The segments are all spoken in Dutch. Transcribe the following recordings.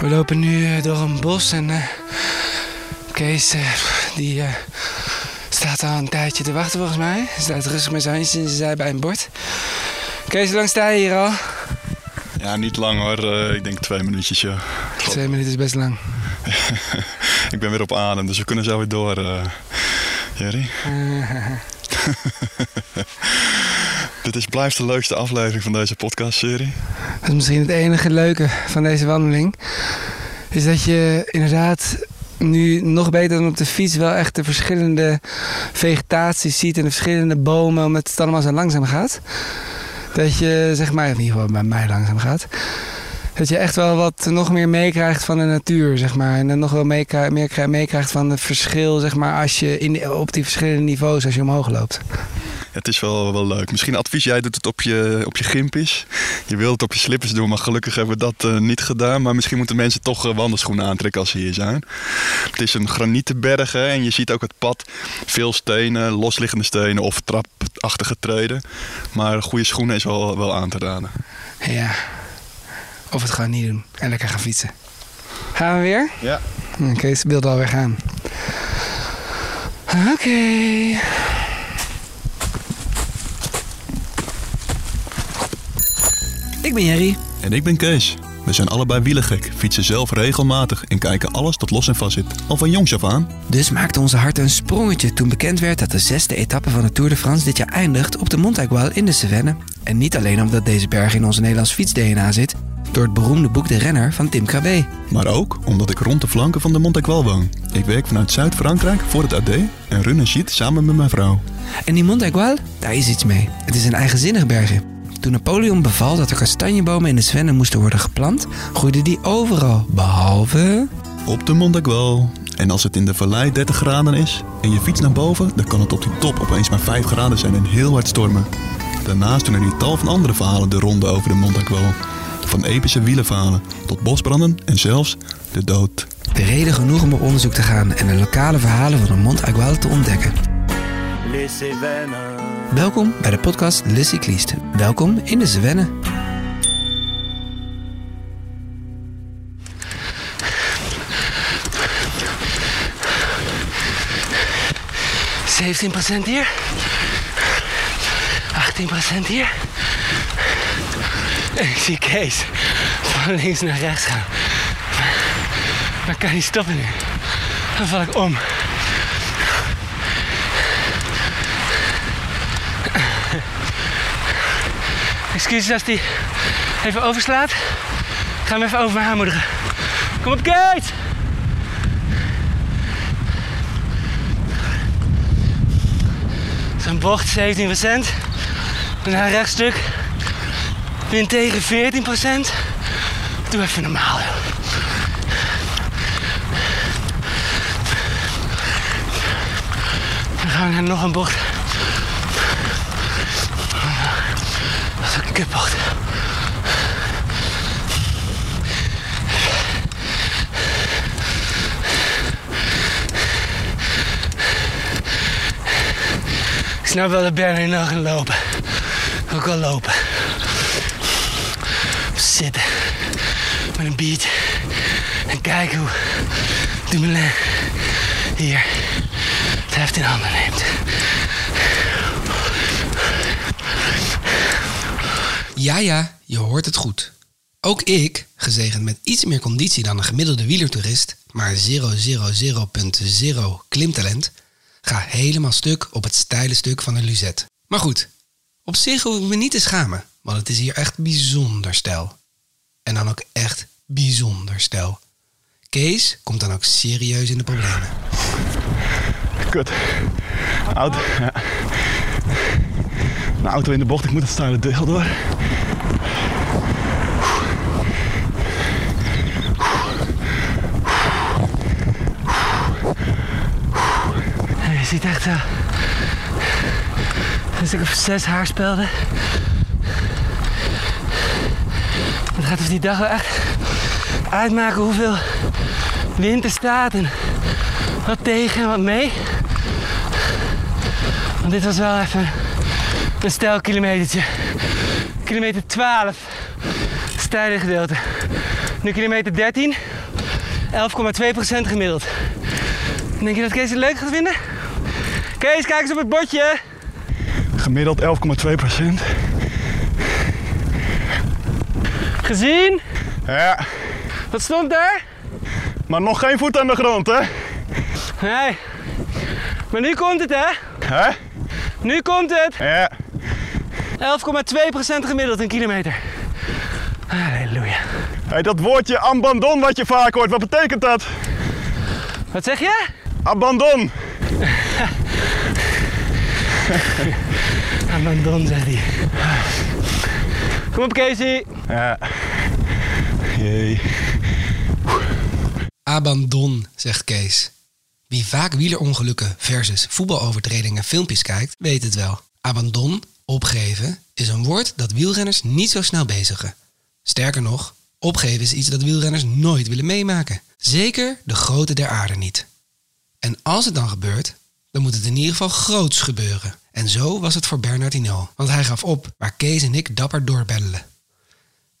We lopen nu eh, door een bos en eh, Kees eh, die staat al een tijdje te wachten volgens mij. Hij staat rustig met zijn handjes in zijn zij bij een bord. Kees, hoe lang sta je hier al? Ja, niet lang hoor. Ik denk twee minuutjes, ja. Twee minuten is best lang. ik ben weer op adem, dus we kunnen zo weer door. Jerry. Dit is, blijft de leukste aflevering van deze podcastserie. Dat is misschien het enige leuke van deze wandeling. Is dat je inderdaad nu nog beter dan op de fiets wel echt de verschillende vegetaties ziet en de verschillende bomen, omdat het allemaal zo langzaam gaat. Dat je, zeg maar, in ieder geval bij mij langzaam gaat. Dat je echt wel wat nog meer meekrijgt van de natuur, zeg maar. En dan nog wel meekrijgt, meer krijgt- meekrijgt van het verschil, zeg maar, als je in, op die verschillende niveaus, als je omhoog loopt. Het is wel, wel leuk. Misschien advies, jij doet het op je, op je gimpies. Je wilt het op je slippers doen, maar gelukkig hebben we dat eh, niet gedaan. Maar misschien moeten mensen toch eh, wandelschoenen aantrekken als ze hier zijn. Het is een granietenberg hè, en je ziet ook het pad. Veel stenen, losliggende stenen of trapachtige treden. Maar goede schoenen is wel, wel aan te raden. Ja. Of het gewoon niet doen en lekker gaan fietsen. Gaan we weer? Ja. Oké, ze beeld alweer gaan. Oké. Ik ben Jerry. En ik ben Kees. We zijn allebei wielergek, fietsen zelf regelmatig en kijken alles tot los en vast zit. Al van jongs af aan. Dus maakte onze hart een sprongetje toen bekend werd dat de zesde etappe van de Tour de France dit jaar eindigt op de Montaigual in de Cevennes. En niet alleen omdat deze berg in onze Nederlands fiets-DNA zit, door het beroemde boek De Renner van Tim Krabbe. Maar ook omdat ik rond de flanken van de Montaigual woon. Ik werk vanuit Zuid-Frankrijk voor het AD en run een sheet samen met mijn vrouw. En die Montaigual, daar is iets mee. Het is een eigenzinnig bergje. Toen Napoleon beval dat er kastanjebomen in de Cevennes moesten worden geplant, groeiden die overal, behalve... Op de Montaigual. En als het in de vallei 30 graden is en je fietst naar boven, dan kan het op die top opeens maar 5 graden zijn en heel hard stormen. Daarnaast doen er hier tal van andere verhalen de ronde over de Montaigual. Van epische wielenverhalen tot bosbranden en zelfs de dood. De reden genoeg om op onderzoek te gaan en de lokale verhalen van de Montaigual te ontdekken. Les Cévennes. Welkom bij de podcast Le. Welkom in de. Zeventien procent hier. 18 procent hier. En ik zie Kees van links naar rechts gaan. Maar kan niet stoppen nu. Dan val ik om. Als die even overslaat. Ik ga hem even over aanmoedigen. Kom op, Kate! Zo'n bocht 17% Daarna een rechtstuk. Wind tegen 14% Doe even normaal. Dan gaan we nog een bocht. Kutbocht. Ik snap wel dat Bernie nog gaan lopen. Ook al lopen. Zitten. Met een biertje. En kijken hoe Dumoulin hier het heft in handen neemt. Ja, ja, je hoort het goed. Ook ik, gezegend met iets meer conditie dan een gemiddelde wielertoerist, maar 000.0 klimtalent, ga helemaal stuk op het steile stuk van een Luzet. Maar goed, op zich hoef ik me niet te schamen, want het is hier echt bijzonder stijl. En dan ook echt bijzonder stijl. Kees komt dan ook serieus in de problemen. Kut. Auto. Ja. Een auto in de bocht, ik moet het steile deel door. Ziet echt zo. Een stuk of zes haarspelden. Het gaat dus die dag wel echt uitmaken hoeveel wind er staat en wat tegen en wat mee. Want dit was wel even een stijl kilometertje. Kilometer 12. Steile gedeelte. Nu kilometer 13. 11,2% gemiddeld. Denk je dat Kees het leuk gaat vinden? Kees, kijk eens op het bordje. Gemiddeld 11,2 procent. Gezien? Ja, Wat stond er? maar nog geen voet aan de grond, hè? Nee. Maar nu komt het, hè? Hè? Nu komt het. Ja. 11,2% gemiddeld een kilometer. Halleluja. Hey, dat woordje abandon wat je vaak hoort, wat betekent dat? Wat zeg je? Abandon. Abandon, zegt hij. Kom op, Casey. Ja. Jee. Abandon, zegt Kees. Wie vaak wielerongelukken versus voetbalovertredingen filmpjes kijkt, weet het wel. Abandon, opgeven, is een woord dat wielrenners niet zo snel bezigen. Sterker nog, opgeven is iets dat wielrenners nooit willen meemaken. Zeker de grote der aarde niet. En als het dan gebeurt, dan moet het in ieder geval groots gebeuren. En zo was het voor Bernard Hinault, want hij gaf op waar Kees en ik dapper doorbeddelen.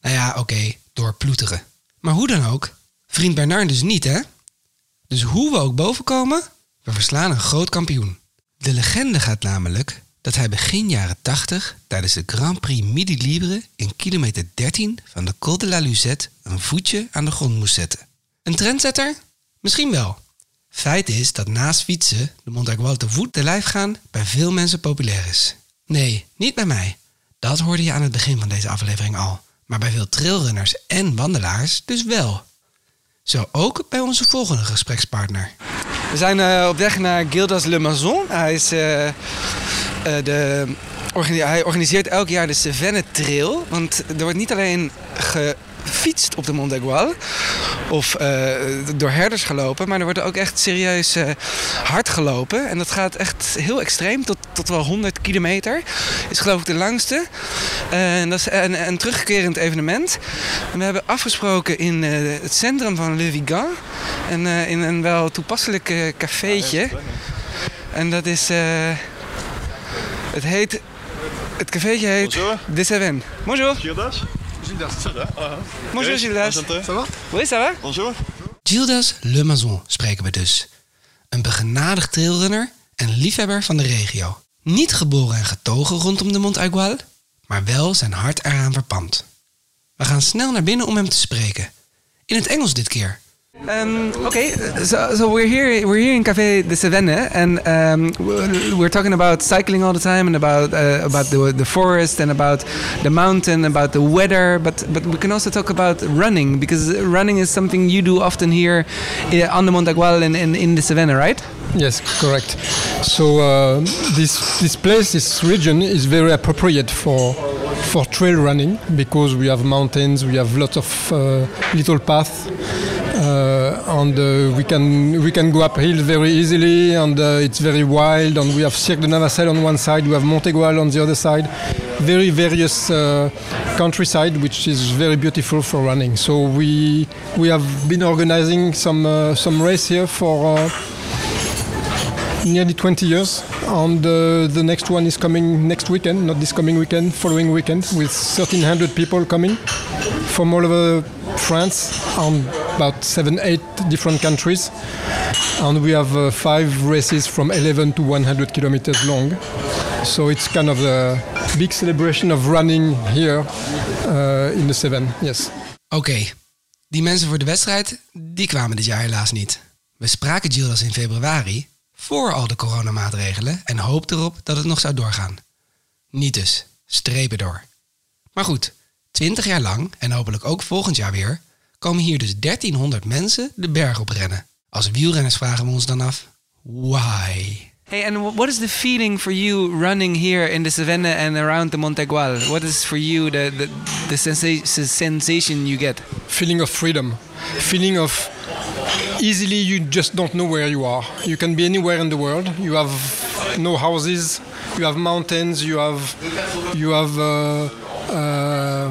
Nou ja, oké, doorploeteren. Maar hoe dan ook, vriend Bernard dus niet, hè? Dus hoe we ook boven komen, we verslaan een groot kampioen. De legende gaat namelijk dat hij begin jaren 80 tijdens de Grand Prix Midi Libre in kilometer 13 van de Col de la Luzette een voetje aan de grond moest zetten. Een trendsetter? Misschien wel. Feit is dat naast fietsen de Montagual te voet te lijf gaan bij veel mensen populair is. Nee, niet bij mij. Dat hoorde je aan het begin van deze aflevering al. Maar bij veel trailrunners en wandelaars dus wel. Zo ook bij onze volgende gesprekspartner. We zijn eh, op weg naar Gildas Le Mazon. Hij, is, eh, eh, de, hij organiseert elk jaar de Cevennes Trail. Want er wordt niet alleen gefietst op de Mont d'Aigual of eh, door herders gelopen, maar er wordt ook echt serieus eh, hard gelopen. En dat gaat echt heel extreem, tot, tot wel 100 kilometer. Is geloof ik de langste. En dat is een, een terugkerend evenement. En we hebben afgesproken in eh, het centrum van Le Vigan. En eh, in een wel toepasselijk eh, cafeetje. En dat is. eh, het heet. Het cafeetje heet. Bonjour. De Cevennes. Bonjour. Gildas? Bonjour Gildas. Ça va? Oui, ça va? Bonjour. Gildas Le Mazon spreken we dus. Een begenadigd trailrunner en liefhebber van de regio. Niet geboren en getogen rondom de Mont Aigual, maar wel zijn hart eraan verpand. We gaan snel naar binnen om hem te spreken. In het Engels dit keer. Um, okay, so, so we're here. We're here in Café de Cevennes, and um, we're- talking about cycling all the time, and about uh, about the the forest, and about the mountain, about the weather. But but we can also talk about running because running is something you do often here uh, on the Montagual and in, in the Cevennes, right? Yes, correct. So uh, this this place, this region, is very appropriate for for trail running because we have mountains, we have lots of uh, little paths, and uh, we can we can go uphill very easily, and uh, it's very wild. And we have Cirque de Navacelle on one side, we have Montegual on the other side. Very various uh, countryside, which is very beautiful for running. So we we have been organizing some uh, some race here for. Uh, nearly 20 years. And uh, the next one is coming next weekend, not this coming weekend, following weekend, with 1,300 people coming from all over France and about seven, eight different countries. And we have uh, five races from 11 to 100 kilometers long. So it's kind of a big celebration of running here uh, in the Seven. Yes. Oké, die mensen voor de wedstrijd, die kwamen dit jaar helaas niet. We spraken Gildas in februari, voor al de coronamaatregelen, en hoopten erop dat het nog zou doorgaan. Niet dus, strepen door. Maar goed, 20 jaar lang, en hopelijk ook volgend jaar weer, komen hier dus 1300 mensen de berg op rennen. Als wielrenners vragen we ons dan af, why? Hey, and wh- what is the feeling for you running here in the Cevennes and around the Montagual? What is for you the the, the sensa- sensation you get? feeling of freedom, feeling of easily you just don't know where you are. You can be anywhere in the world. You have no houses. You have mountains. You have you have uh, uh,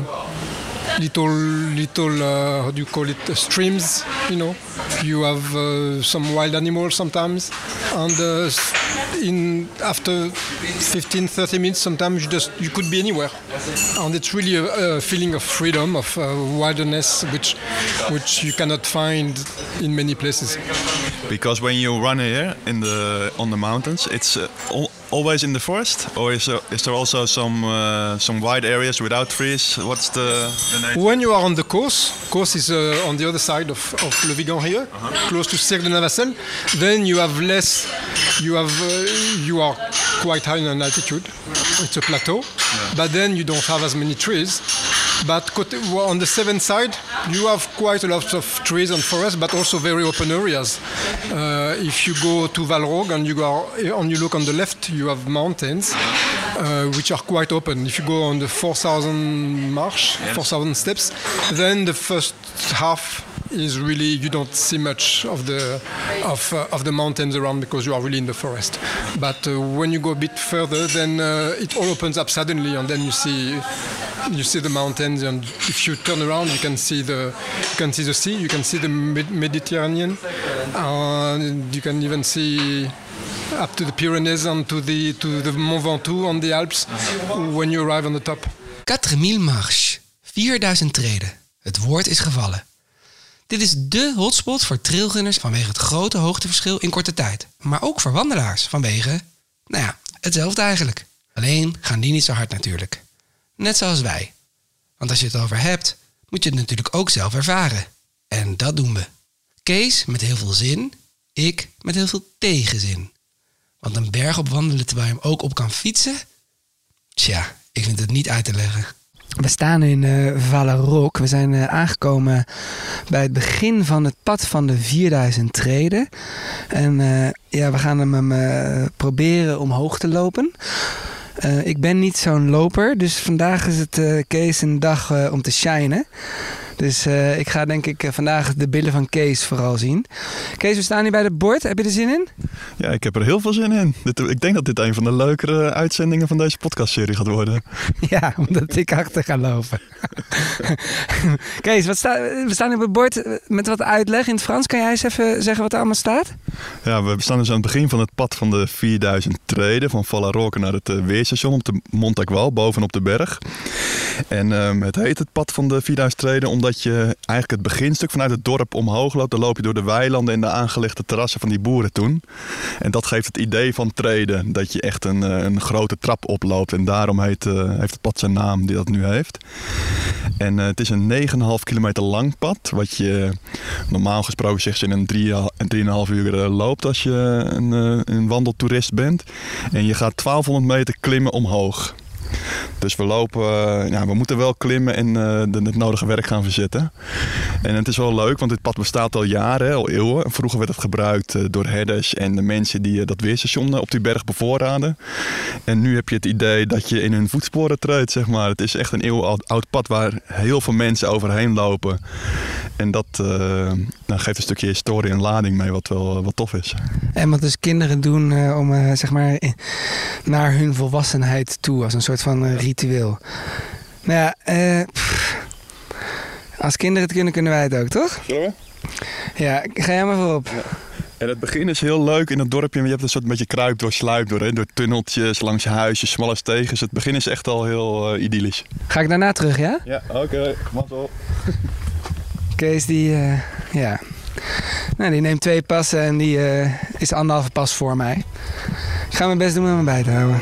little little uh, how do you call it? Streams. You know, you have uh, some wild animals sometimes, and uh, in after 15 30 minutes sometimes you just you could be anywhere. And it's really a, a feeling of freedom of uh, wilderness which which you cannot find in many places. Because when you run here in the on the mountains, it's uh, al- always in the forest, or is there, is there also some uh, some wide areas without trees? What's the, the when you are on the course course is uh, on the other side of, of Le Vigan here close to Cirque de Navacelle then you have less you have uh, you are quite high in an altitude. It's a plateau. But then you don't have as many trees. But on the seventh side you have quite a lot of trees and forests but also very open areas. Uh, if you go to Valrog and you go and you look on the left you have mountains uh, which are quite open. If you go on the 4000 march 4000 steps then the first half is really you don't see much of the of, uh, of the mountains around because you are really in the forest. But uh, when you go a bit further then uh, it all opens up suddenly and then you see you see the mountains and if you turn around you can see the you can see the sea you can see the Med- mediterranean and you can even see up to the pyrenees and to the to the mont ventoux on the alps when you arrive on the top 4000 marches, 4000 treden. Het woord is gevallen. Dit is dé hotspot voor trailrunners vanwege het grote hoogteverschil in korte tijd. Maar ook voor wandelaars vanwege, nou ja, hetzelfde eigenlijk. Alleen gaan die niet zo hard natuurlijk. Net zoals wij. Want als je het over hebt, moet je het natuurlijk ook zelf ervaren. En dat doen we. Kees met heel veel zin, ik met heel veel tegenzin. Want een berg op wandelen terwijl je hem ook op kan fietsen? Tja, ik vind het niet uit te leggen. We staan in eh Vallerok. We zijn eh, aangekomen bij het begin van het pad van de 4000 treden. En eh, ja, we gaan hem proberen omhoog te lopen. Eh, ik ben niet zo'n loper, dus vandaag is het eh, Kees een dag eh, om te shinen. Dus eh, ik ga denk ik eh, vandaag de billen van Kees vooral zien. Kees, we staan hier bij het bord. Heb je er zin in? Ja, ik heb er heel veel zin in. Dit, ik denk dat dit een van de leukere uitzendingen van deze podcastserie gaat worden. Ja, omdat ik achter ga lopen. Kees, wat sta, we staan op het bord eh, met wat uitleg in het Frans. Kan jij eens even zeggen wat er allemaal staat? Ja, we staan dus aan het begin van het pad van de 4000 treden van Vallaroque naar het weerstation op de Montagwal, bovenop de berg. En ehm, het heet het pad van de 4000 treden omdat je eigenlijk het beginstuk vanuit het dorp omhoog loopt. Dan loop je door de weilanden en de aangelegde terrassen van die boeren toen. En dat geeft het idee van treden, dat je echt een, eh, een grote trap oploopt. En daarom heet, eh, heeft het pad zijn naam die dat nu heeft. En eh, het is een 9,5 kilometer lang pad. Wat je normaal gesproken zeg je in een 3 en 3,5 uur loopt als je een, een wandeltoerist bent. En je gaat 1200 meter klimmen omhoog. Dus we lopen, eh, ja, we moeten wel klimmen en eh, het nodige werk gaan verzetten. En het is wel leuk, want dit pad bestaat al jaren, al eeuwen. Vroeger werd het gebruikt eh, door herders en de mensen die dat weerstation op die berg bevoorraden. En nu heb je het idee dat je in hun voetsporen treedt, zeg maar. Het is echt een eeuwenoud oud pad waar heel veel mensen overheen lopen. En dat nou, geeft een stukje historie en lading mee, wat wel wat tof is. En wat dus kinderen doen om zeg maar naar hun volwassenheid toe als een soort van ritueel. Nou ja, eh, pff. als kinderen het kunnen, kunnen wij het ook, toch? Zullen Ja, ga jij maar voorop. En het begin is heel leuk in het dorpje. Je hebt een soort beetje kruip door, sluip door. Hè? Door tunneltjes, langs huisjes, smalle stegens. Het begin is echt al heel eh, idyllisch. Ga ik daarna terug, ja? Ja, oké. Okay. Kees die, eh, ja. Nou, die neemt twee passen en die eh, is anderhalve pas voor mij. Ik ga mijn best doen om hem bij te houden.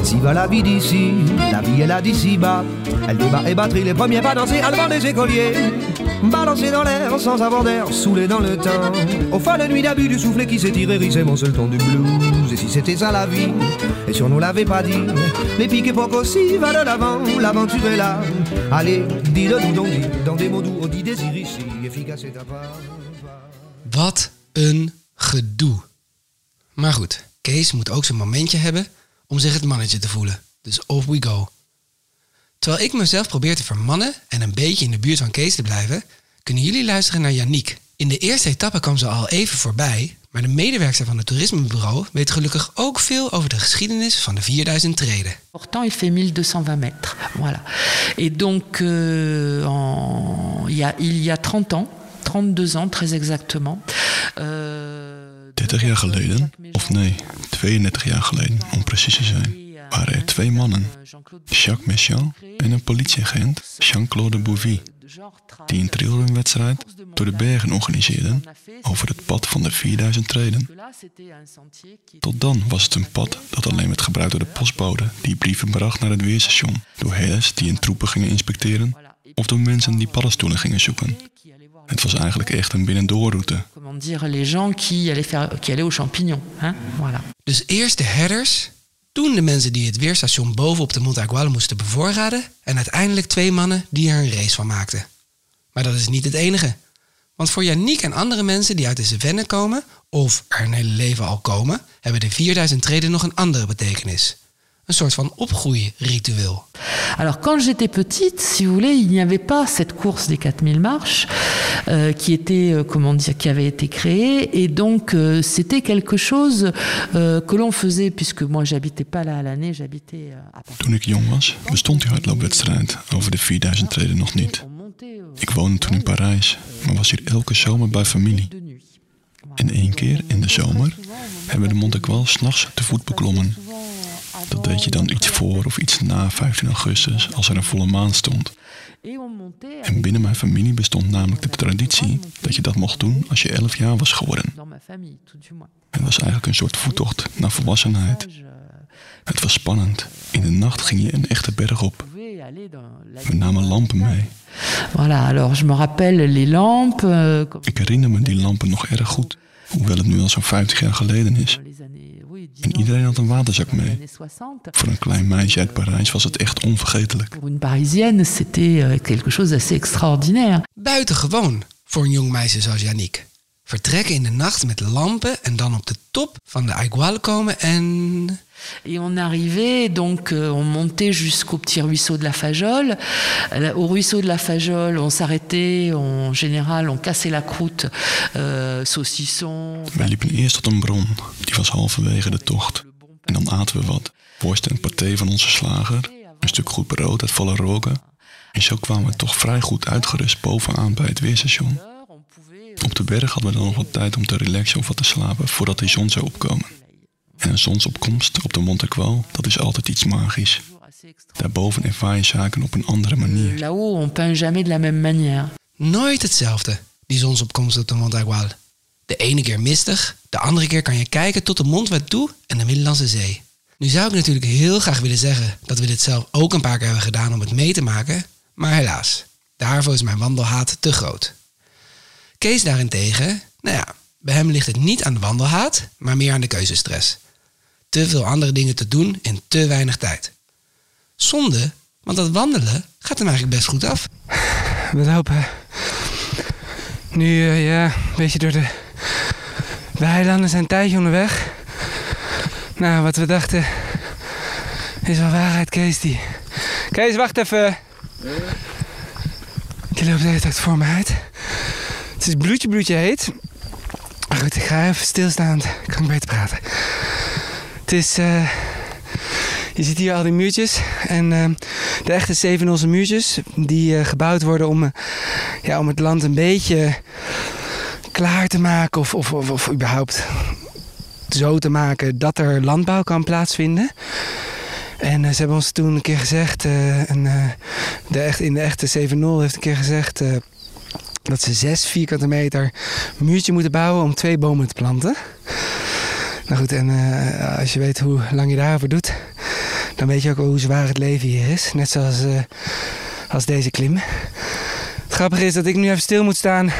Ainsi va la vie d'ici, la vie est là d'ici bas. Elle débat et batterie, les premiers pas danser, allemand des écoliers. Balancé dans l'air sans avoir d'air, saoulé dans le temps. Au fin de nuit d'abus du soufflet qui s'est tiré, c'est mon seul ton du blues. Et si c'était ça la vie, et si l'avait pas dit, va de l'aventure là. Allez, dis-le dans des mots doux, désir ici, efficace. Wat een gedoe. Maar goed, Kees moet ook zijn momentje hebben om zich het mannetje te voelen. Dus off we go. Terwijl ik mezelf probeer te vermannen en een beetje in de buurt van Kees te blijven, kunnen jullie luisteren naar Yannick. In de eerste etappe kwam ze al even voorbij, maar de medewerker van het toerismebureau weet gelukkig ook veel over de geschiedenis van de 4000 treden. Pourtant, il fait 1220 mètres. Voilà. Et donc, euh, en- il, y a, il y a 30 ans, 32 ans très exactement. euh, 30 jaar geleden, of nee, 32 jaar geleden om precies te zijn, waren er twee mannen, Jacques Méchant en een politieagent, Jean-Claude Bouvy, die een trailrunwedstrijd door de bergen organiseerden over het pad van de 4000 treden. Tot dan was het een pad dat alleen werd gebruikt door de postbode die brieven bracht naar het weerstation, door herders die in troepen gingen inspecteren of door mensen die paddenstoelen gingen zoeken. Het was eigenlijk echt een binnendoorroute. Comment dire, les gens qui allaient, faire, qui allaient aux champignons. Hein voilà. Dus eerst de herders, toen de mensen die het weerstation boven op de Mont Aguale moesten bevoorraden en uiteindelijk twee mannen die er een race van maakten. Maar dat is niet het enige. Want voor Yannick en andere mensen die uit de Cevennes komen, of er een hele leven al komen, hebben de 4000 treden nog een andere betekenis. Een soort van opgroeiritueel. Alors, quand j'étais petite, si vous voulez, il n'y avait pas cette course des 4000 marches euh, qui était, euh, comment dire, qui avait été créée. Et donc, euh, c'était quelque chose euh, que l'on faisait, puisque moi, j'habitais pas là à l'année, j'habitais euh, à Paris. Toen ik jong was, bestond die hardloopwedstrijd over de 4000 treden nog niet. Euh, Ik woonde toen in Parijs, maar was hier elke zomer bij familie. En één keer in de zomer hebben we de Montequal s'nachts te voet beklommen. Dat deed je dan iets voor of iets na 15 augustus als er een volle maan stond. En binnen mijn familie bestond namelijk de traditie dat je dat mocht doen als je 11 jaar was geworden. Het was eigenlijk een soort voettocht naar volwassenheid. Het was spannend. In de nacht ging je een echte berg op. We namen lampen mee. Voilà, alors je me rappelle les lampes. euh, Ik herinner me die lampen nog erg goed. Hoewel het nu al zo'n 50 jaar geleden is. Iedereen had een waterzak mee. années 60. Voor een klein meisje uit Parijs was het echt onvergetelijk. Une Parisienne, c'était euh, quelque chose d'assez extraordinaire. Buitengewoon voor een jong meisje zoals Yannick. Vertrekken in de nacht met lampen en dan op de top van de Aiguale komen en... Et on arrivait, donc euh, on montait jusqu'au petit ruisseau de la Fajole. Euh, Au ruisseau de la Fajole, on s'arrêtait, on- en général, on cassait la croûte, euh, saucisson. Wij liepen eerst tot een bron. Die was halverwege de tocht. En dan aten we wat. Worst en paté van onze slager. Een stuk goed brood uit volle roken. En zo kwamen we toch vrij goed uitgerust bovenaan bij het weerstation. Op de berg hadden we dan nog wat tijd om te relaxen of wat te slapen voordat de zon zou opkomen. En een zonsopkomst op de Montequal, dat is altijd iets magisch. Daarboven ervaar je zaken op een andere manier. Là-haut, on peint jamais de la même manière. Nooit hetzelfde, die zonsopkomst op de Mont Aiguale. De ene keer mistig, de andere keer kan je kijken tot de Mont toe en de Middellandse Zee. Nu zou ik natuurlijk heel graag willen zeggen dat we dit zelf ook een paar keer hebben gedaan om het mee te maken, maar helaas, daarvoor is mijn wandelhaat te groot. Kees daarentegen, nou ja, bij hem ligt het niet aan de wandelhaat, maar meer aan de keuzestress. Te veel andere dingen te doen in te weinig tijd. Zonde, want dat wandelen gaat hem eigenlijk best goed af. We lopen nu eh, ja, een beetje door de weilanden. zijn een tijdje onderweg. Nou, wat we dachten is wel waarheid, Kees. Die... Kees, wacht even. Die loopt de hele tijd voor me uit. Het is bloedje, bloedje heet. Maar goed, ik ga even stilstaan. Dan kan ik beter praten. Het is... eh, je ziet hier al die muurtjes. En eh, de echte Zevenolse muurtjes. Die eh, gebouwd worden om, ja, om het land een beetje klaar te maken. Of, of, of, überhaupt zo te maken dat er landbouw kan plaatsvinden. En ze hebben ons toen een keer gezegd, eh, de echt, in de echte 7-0 heeft een keer gezegd dat ze zes vierkante meter muurtje moeten bouwen om twee bomen te planten. Nou goed, en eh, als je weet hoe lang je daarover doet, dan weet je ook hoe zwaar het leven hier is. Net zoals eh, als deze klim. Het grappige is dat ik nu even stil moet staan.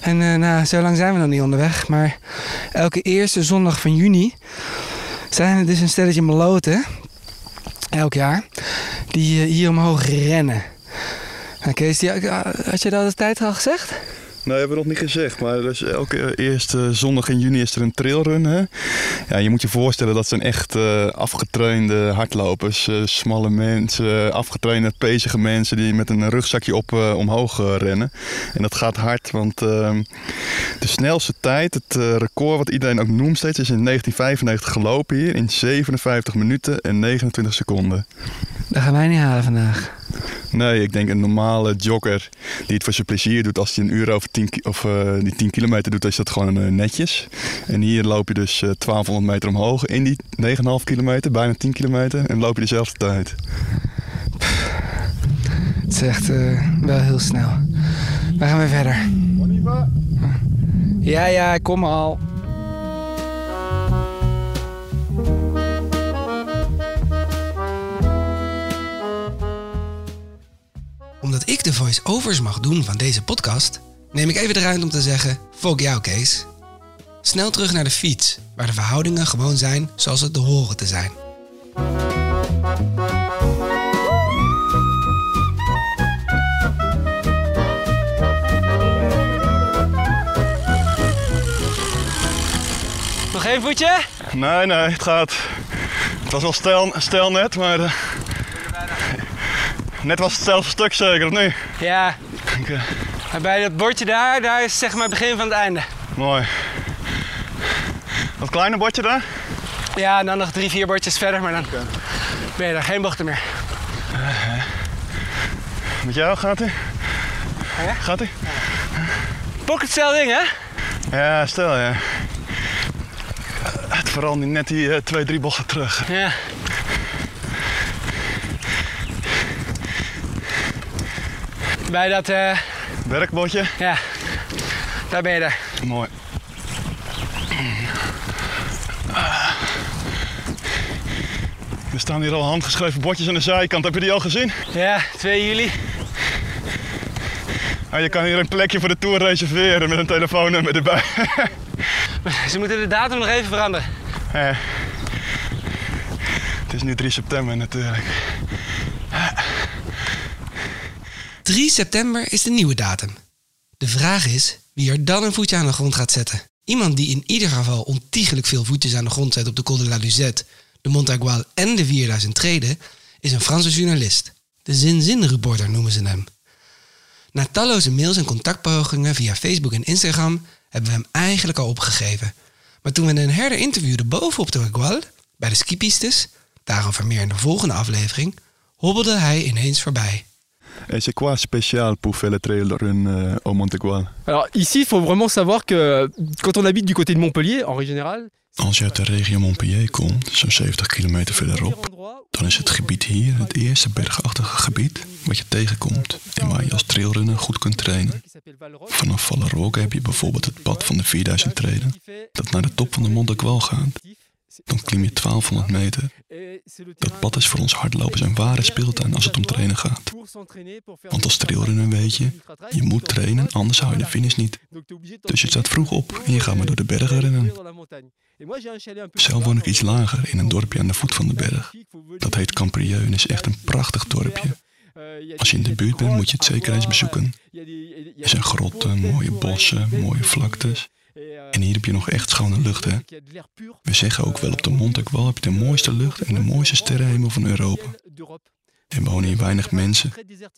En eh, nou, zo lang zijn we nog niet onderweg. Maar elke eerste zondag van juni zijn er dus een stelletje meloten. Elk jaar. Die hier omhoog rennen. Nou, Kees, die, had je dat de tijd al gezegd? Nee, hebben we nog niet gezegd. Maar dus elke eerste zondag in juni is er een trailrun. Hè? Ja, je moet je voorstellen dat zijn echt uh, afgetrainde hardlopers. Uh, smalle mensen, afgetrainde, pezige mensen die met een rugzakje op uh, omhoog rennen. En dat gaat hard, want ehm, de snelste tijd, het record wat iedereen ook noemt steeds, is in 1995 gelopen hier in 57 minuten en 29 seconden. Dat gaan wij niet halen vandaag. Nee, ik denk een normale jogger die het voor zijn plezier doet als hij een uur over 10, of, uh, die 10 kilometer doet, is dat gewoon uh, netjes. En hier loop je dus uh, 1200 meter omhoog in die 9,5 kilometer, bijna 10 kilometer, en loop je dezelfde tijd. Het is echt wel heel snel. We gaan weer verder. Ja, ja, kom al. Omdat ik de voice-overs mag doen van deze podcast, neem ik even de ruimte om te zeggen: fuck jou, Kees. Snel terug naar de fiets, waar de verhoudingen gewoon zijn zoals het de horen te zijn. Nog één voetje? Nee, nee, het gaat. Het was wel stel, stel net, maar. Uh, net was het stelste stuk zeker, of nu? Ja. Okay. Bij dat bordje daar, daar is zeg maar het begin van het einde. Mooi. Dat kleine bordje daar? Ja, en dan nog drie, vier bordjes verder, maar dan okay. ben je daar geen bochten meer. Uh, met jou gaat hij? Oh ja? Gaat hij? Ja. Pocket ding, hè? Ja, stel ja. Het vooral net die uh, twee, drie bochten terug. Ja. Bij dat... Uh... Werkbordje? Ja. Daar ben je. Mooi. Er staan hier al handgeschreven bordjes aan de zijkant. Heb je die al gezien? Ja, 2 juli. Ah, je kan hier een plekje voor de Tour reserveren met een telefoonnummer erbij. Ze moeten de datum nog even veranderen. Eh. Het is nu 3 september natuurlijk. 3 september is de nieuwe datum. De vraag is wie er dan een voetje aan de grond gaat zetten. Iemand die in ieder geval ontiegelijk veel voetjes aan de grond zet op de Col de la Luzette, de Montagual en de 4000 treden, is een Franse journalist. De zin-zin-reporter noemen ze hem. Na talloze mails en contactpogingen via Facebook en Instagram hebben we hem eigenlijk al opgegeven. Maar toen we een herder interviewden bovenop de Gual, bij de skipistes, daarover meer in de volgende aflevering, hobbelde hij ineens voorbij. Et c'est quoi spécial pour faire le trail run euh, au Montegual Alors ici, il faut vraiment savoir que quand on habite du côté de Montpellier, en règle générale... Als je uit de regio Montpellier komt, zo'n 70 kilometer verderop, dan is het gebied hier het eerste bergachtige gebied wat je tegenkomt en waar je als trailrunner goed kunt trainen. Vanaf Valleroque heb je bijvoorbeeld het pad van de 4000 treden, dat naar de top van de Montegual gaat. Dan klim je 1200 meter. Dat pad is voor ons hardlopers een ware speeltuin als het om trainen gaat. Want als trailrunner weet je, je moet trainen, anders hou je de finish niet. Dus je staat vroeg op en je gaat maar door de bergen rennen. Zelf woon ik iets lager in een dorpje aan de voet van de berg. Dat heet Camprieux en is echt een prachtig dorpje. Als je in de buurt bent moet je het zeker eens bezoeken. Er zijn grotten, mooie bossen, mooie vlaktes. En hier heb je nog echt schone lucht, hè? We zeggen ook wel op de Montegual heb je de mooiste lucht en de mooiste sterrenhemel van Europa. Er wonen hier weinig mensen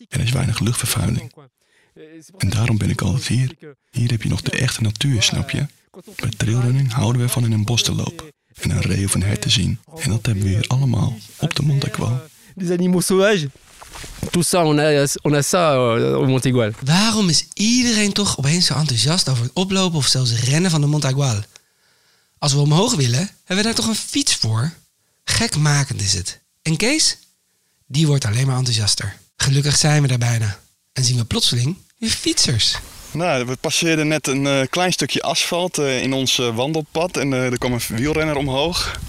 en er is weinig luchtvervuiling. En daarom ben ik altijd hier. Hier heb je nog de echte natuur, snap je? Bij trailrunning houden we van in een bos te lopen en een ree of een hert te zien. En dat hebben we hier allemaal op de Montegual. Des animaux sauvages. Tout ça, on a, on a ça euh, au Montegual. Waarom is iedereen toch opeens zo enthousiast over het oplopen of zelfs rennen van de Montagual? Als we omhoog willen, hebben we daar toch een fiets voor? Gekmakend is het. En Kees? Die wordt alleen maar enthousiaster. Gelukkig zijn we daar bijna. En zien we plotseling weer fietsers. Nou, we passeerden net een uh, klein stukje asfalt uh, in ons uh, wandelpad en er kwam een wielrenner omhoog.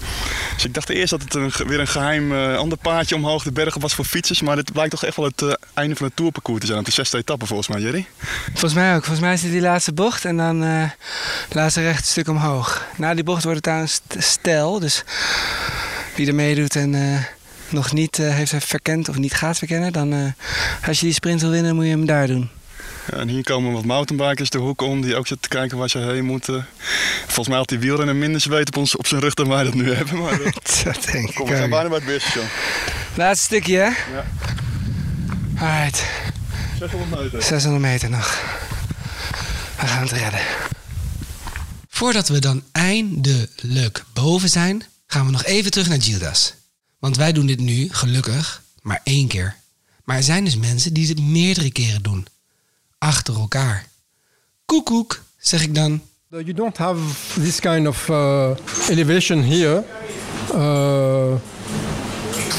Dus ik dacht eerst dat het een, weer een geheim ander paadje omhoog de bergen was voor fietsers, maar dit blijkt toch echt wel het einde van het tourparcours te zijn. Op de zesde etappe volgens mij, Jerry. Volgens mij ook. Volgens mij is het die laatste bocht en dan het laatste rechte stuk omhoog. Na die bocht wordt het een stijl, dus wie er meedoet en nog niet heeft verkend of niet gaat verkennen, dan als je die sprint wil winnen moet je hem daar doen. En hier komen wat mountainbikers de hoek om die ook zitten te kijken waar ze heen moeten. Volgens mij had die wielrenner minder zweet op, ons, op zijn rug dan wij dat nu hebben. Maar eh, Dat denk ik kom, we zijn ook. bijna bij het weerstation. Laatste stukje, hè? Ja. Alright, 600 meter. 600 meter nog. We gaan het redden. Voordat we dan eindelijk boven zijn, gaan we nog even terug naar Gildas. Want wij doen dit nu, gelukkig, maar één keer. Maar er zijn dus mensen die dit meerdere keren doen. Achter elkaar. Koekoek, zeg ik dan. You don't have this kind of uh, elevation here uh,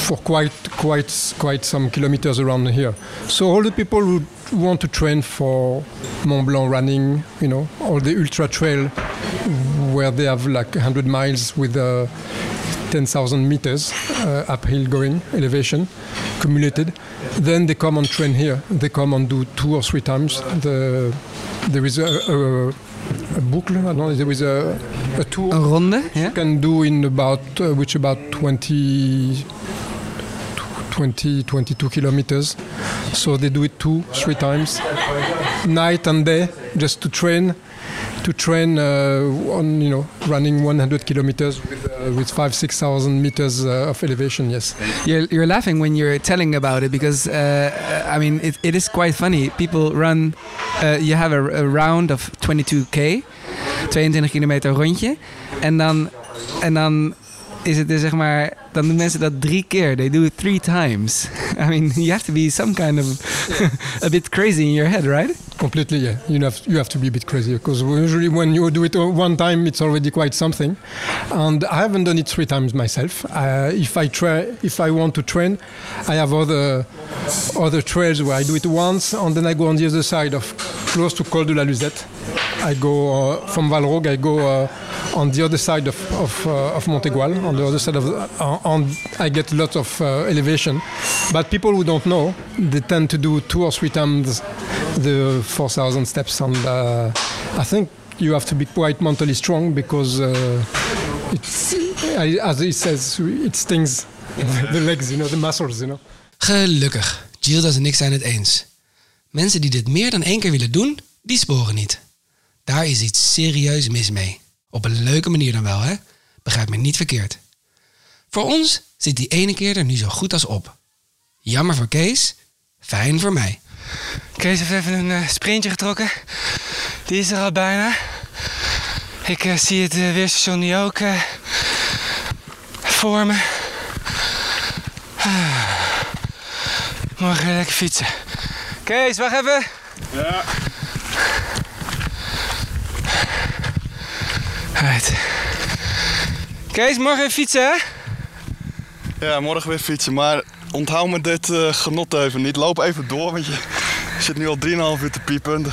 for quite quite quite some kilometers around here. So all the people who want to train for Mont Blanc running, you know, all the ultra trail where they have like 100 miles with uh, 10,000 meters uh, uphill going elevation cumulated, then they come on train here. They come and do two or three times. The, there is a, a, a book, I don't know, there is a, a tour Een ronde, ja? you can do in about uh, which about 20 20 22 kilometers so they do it two three times night and day just to train to train uh, on you know running 100 kilometers with uh, 5 6000 meters uh, of elevation yes You're, you're laughing when you're telling about it because, uh, I mean, it, it is quite funny. People run, uh, you have a, a round of 22k, 22 kilometer rondje. En dan, en dan is het dus zeg maar, dan doen mensen dat drie keer. They do it three times. I mean, you have to be some kind of a bit crazy in your head, right? Completely yeah. You have you have to be a bit crazy because usually when you do it one time it's already quite something. And i haven't done it three times myself. Uh, if i try if i want to train i have other other trails where i do it once and then i go on the other side of close to col de la luzette. I go uh, from valrogue i go uh, on the other side of of, uh, of Montegual, on the other side of, the, uh, on I get lots of uh, elevation. But people who don't know, they tend to do two or three times the 4,000 steps, and uh, I think you have to be quite mentally strong because uh, it's, as he says, it stings the legs, you know, the muscles, you know. Gelukkig, Gildas en ik zijn het eens. Mensen die dit meer dan één keer willen doen, die sporen niet. Daar is iets serieus mis mee. Op een leuke manier dan wel, hè? Begrijp me niet verkeerd. Voor ons zit die ene keer er nu zo goed als op. Jammer voor Kees, fijn voor mij. Kees heeft even een eh, sprintje getrokken. Die is er al bijna. Ik eh, zie het eh, weerstation nu ook eh, voor me. Ah. Morgen lekker fietsen. Kees, wacht even. Ja. Right. Kees, morgen even fietsen, hè? ja, morgen weer fietsen. Maar onthoud me dit eh, genot even niet. Loop even door, want je zit nu al 3,5 uur te piepen.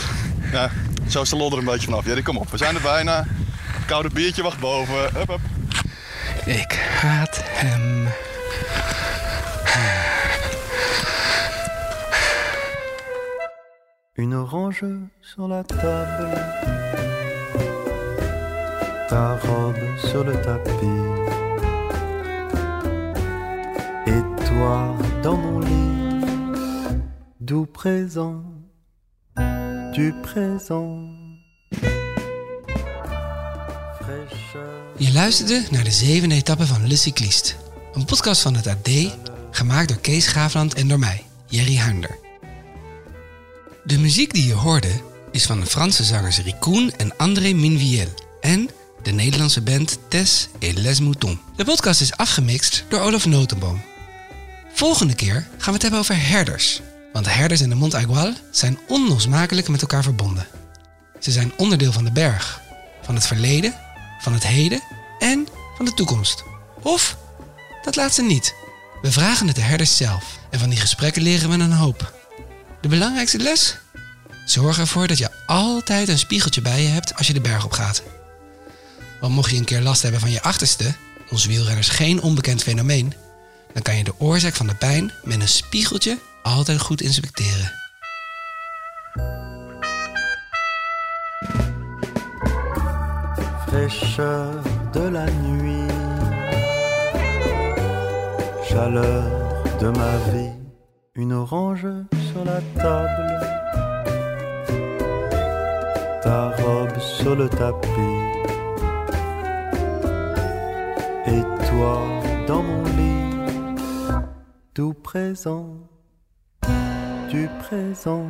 Ja, zo is de lodder een beetje vanaf. Ja, kom op. We zijn er bijna. Koude biertje wacht boven. Hup, hup. Ik haat hem. Une orange sur la table, ta robe sur le tapis, doux présent. Je luisterde naar de zevende etappe van Le Cycliste. Een podcast van het AD, gemaakt door Kees Graafland en door mij, Jerry Huinder. De muziek die je hoorde is van de Franse zangers Ricoen en André Minviel en de Nederlandse band Tess et Les Moutons. De podcast is afgemixt door Olaf Notenboom. Volgende keer gaan we het hebben over herders. Want de herders en de Mont Aigual zijn onlosmakelijk met elkaar verbonden. Ze zijn onderdeel van de berg, van het verleden, van het heden en van de toekomst. Of dat laatste niet. We vragen het de herders zelf en van die gesprekken leren we een hoop. De belangrijkste les? Zorg ervoor dat je altijd een spiegeltje bij je hebt als je de berg op gaat. Want mocht je een keer last hebben van je achterste, ons wielrenners geen onbekend fenomeen, dan kan je de oorzaak van de pijn met een spiegeltje altijd goed inspecteren. fraîcheur de la nuit, chaleur de ma vie, une orange sur la table, ta robe sur le tapis. Et toi dans mon tout présent, du présent.